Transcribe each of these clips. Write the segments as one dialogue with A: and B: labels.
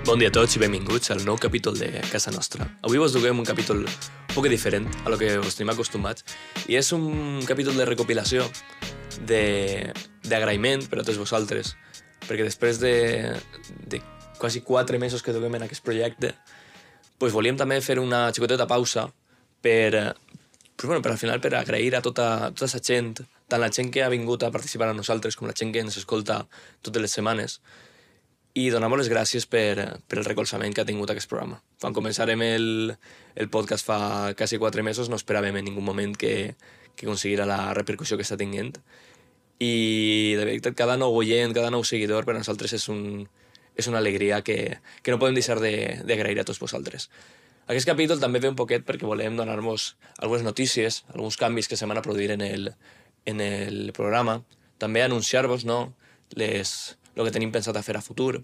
A: Bon dia a tots i benvinguts al nou capítol de Casa Nostra. Avui vos duguem un capítol un poc diferent a lo que us tenim acostumats i és un capítol de recopilació d'agraïment per a tots vosaltres perquè després de, de quasi quatre mesos que duguem en aquest projecte pues volíem també fer una xicoteta pausa per, pues bueno, per al final per agrair a tota, tota la gent, tant la gent que ha vingut a participar amb nosaltres com la gent que ens escolta totes les setmanes i donar les gràcies per, per el recolzament que ha tingut aquest programa. Quan començarem el, el podcast fa quasi quatre mesos no esperàvem en ningú moment que, que aconseguirà la repercussió que està tinguent i de veritat cada nou oient, cada nou seguidor per nosaltres és, un, és una alegria que, que no podem deixar d'agrair de, a tots vosaltres. Aquest capítol també ve un poquet perquè volem donar-vos algunes notícies, alguns canvis que se van a produir en el, en el programa, també anunciar-vos no, les, el que tenim pensat a fer a futur,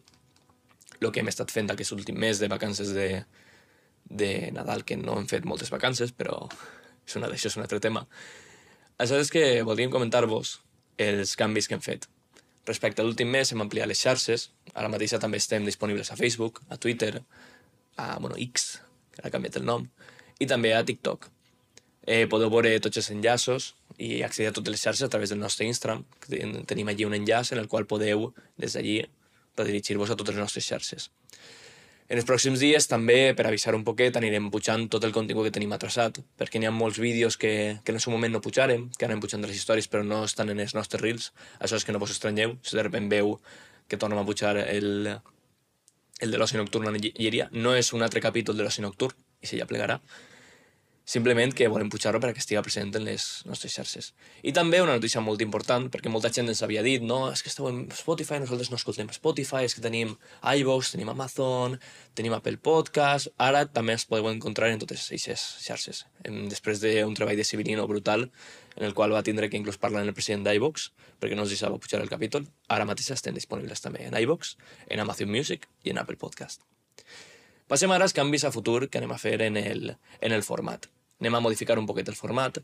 A: el que hem estat fent aquest últim mes de vacances de, de Nadal, que no hem fet moltes vacances, però és una, això és un altre tema. Això és que voldríem comentar-vos els canvis que hem fet. Respecte a l'últim mes hem ampliat les xarxes, ara mateix també estem disponibles a Facebook, a Twitter, a bueno, X, que ha canviat el nom, i també a TikTok. Eh, podeu veure tots els enllaços i accedir a totes les xarxes a través del nostre Instagram. Tenim allí un enllaç en el qual podeu, des d'allí, redirigir-vos a totes les nostres xarxes. En els pròxims dies també, per avisar un poquet, anirem pujant tot el contingut que tenim atrasat, perquè n'hi ha molts vídeos que, que en el seu moment no pujarem, que anem pujant les històries però no estan en els nostres reels. Això és que no vos estranyeu, si de repente veu que tornem a pujar el, el de l'oci nocturn en Lliria. No és un altre capítol de l'oci nocturn, i se ja plegarà, simplement que volem pujar-lo perquè estigui present en les nostres xarxes. I també una notícia molt important, perquè molta gent ens havia dit, no, és que esteu en Spotify, nosaltres no escoltem Spotify, és que tenim iVoox, tenim Amazon, tenim Apple Podcast, ara també es podeu encontrar en totes aquestes xarxes. Després d'un treball de Civilino brutal, en el qual va tindre que inclús parlar amb el president d'iVoox, perquè no ens deixava pujar el capítol, ara mateix estem disponibles també en iVoox, en Amazon Music i en Apple Podcast. Passem ara als canvis a futur que anem a fer en el, en el format anem a modificar un poquet el format.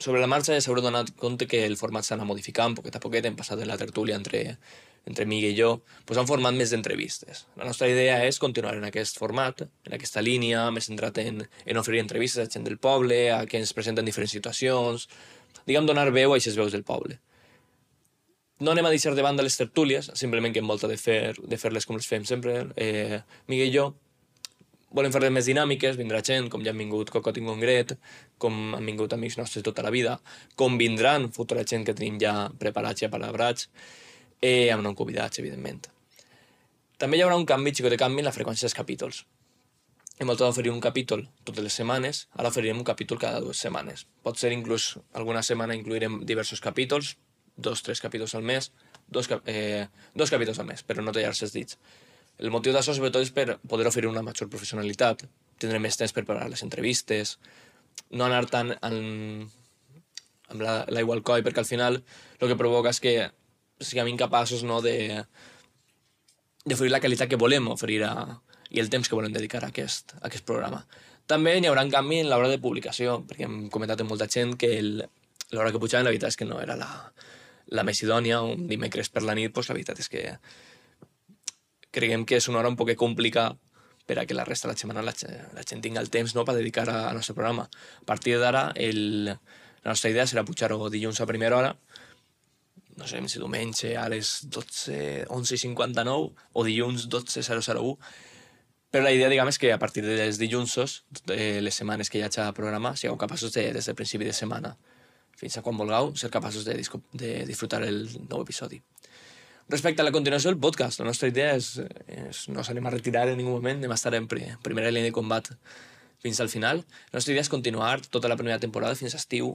A: Sobre la marxa ja s'haurà donat compte que el format s'ha anat modificant poquet a poquet, hem passat de la tertúlia entre, entre Miguel i jo, a un format més d'entrevistes. La nostra idea és continuar en aquest format, en aquesta línia, més centrat en, en oferir entrevistes a gent del poble, a que ens presenten diferents situacions, diguem, donar veu a aquestes veus del poble. No anem a deixar de banda les tertúlies, simplement que hem volta de fer de fer-les com les fem sempre, eh, Miguel i jo, volem fer-les més dinàmiques, vindrà gent, com ja han vingut Cocot i Congret, com han vingut amics nostres tota la vida, com vindran futura gent que tenim ja preparats i apalabrats, eh, amb no convidats, evidentment. També hi haurà un canvi, xico de canvi, en la freqüència dels capítols. Hem voltat d'oferir un capítol totes les setmanes, ara oferirem un capítol cada dues setmanes. Pot ser inclús alguna setmana incluirem diversos capítols, dos, tres capítols al mes, dos, eh, dos capítols al mes, però no tallar-se els dits. El motiu d'això sobretot és per poder oferir una major professionalitat, tindre més temps per preparar les entrevistes, no anar tant en, amb l'aigua al coll, perquè al final el que provoca és que siguem incapaços no, de d'oferir la qualitat que volem oferir a, i el temps que volem dedicar a aquest, a aquest programa. També hi haurà un canvi en l'hora de publicació, perquè hem comentat amb molta gent que l'hora que pujàvem la veritat és que no era la, la més idònia, un dimecres per la nit, doncs la veritat és que creiem que és una hora un poc complicada per a que la resta de la setmana la, la gent tinga el temps no, per dedicar al nostre programa. A partir d'ara, la nostra idea serà pujar-ho dilluns a primera hora, no sé si diumenge a les 12, 11.59 o dilluns 12.001, però la idea, diguem, és que a partir dels dilluns, de les setmanes que hi hagi a programar, sigueu capaços de, des del principi de setmana fins a quan vulgueu, ser capaços de, de disfrutar el nou episodi. Respecte a la continuació del podcast, la nostra idea és, és no s'anem a retirar en ningú moment, anem a estar en primera línia de combat fins al final. La nostra idea és continuar tota la primera temporada fins a estiu.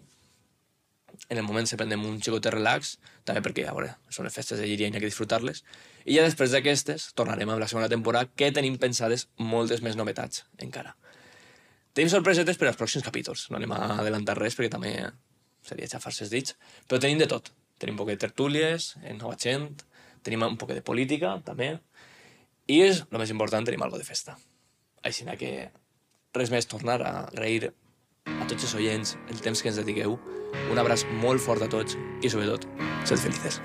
A: En el moment se prendem un xicot de relax, també perquè, a veure, són les festes de Lliria i hi ha que disfrutar-les. I ja després d'aquestes tornarem amb la segona temporada, que tenim pensades moltes més novetats encara. Tenim sorpresetes per als pròxims capítols. No anem a adelantar res perquè també seria xafar-se els dits, però tenim de tot. Tenim un poc de tertúlies, en nova gent, tenim un poc de política, també, i és, el més important, tenim algo de festa. Així que res més, tornar a agrair a tots els oients el temps que ens dediqueu, un abraç molt fort a tots i, sobretot, sed felices.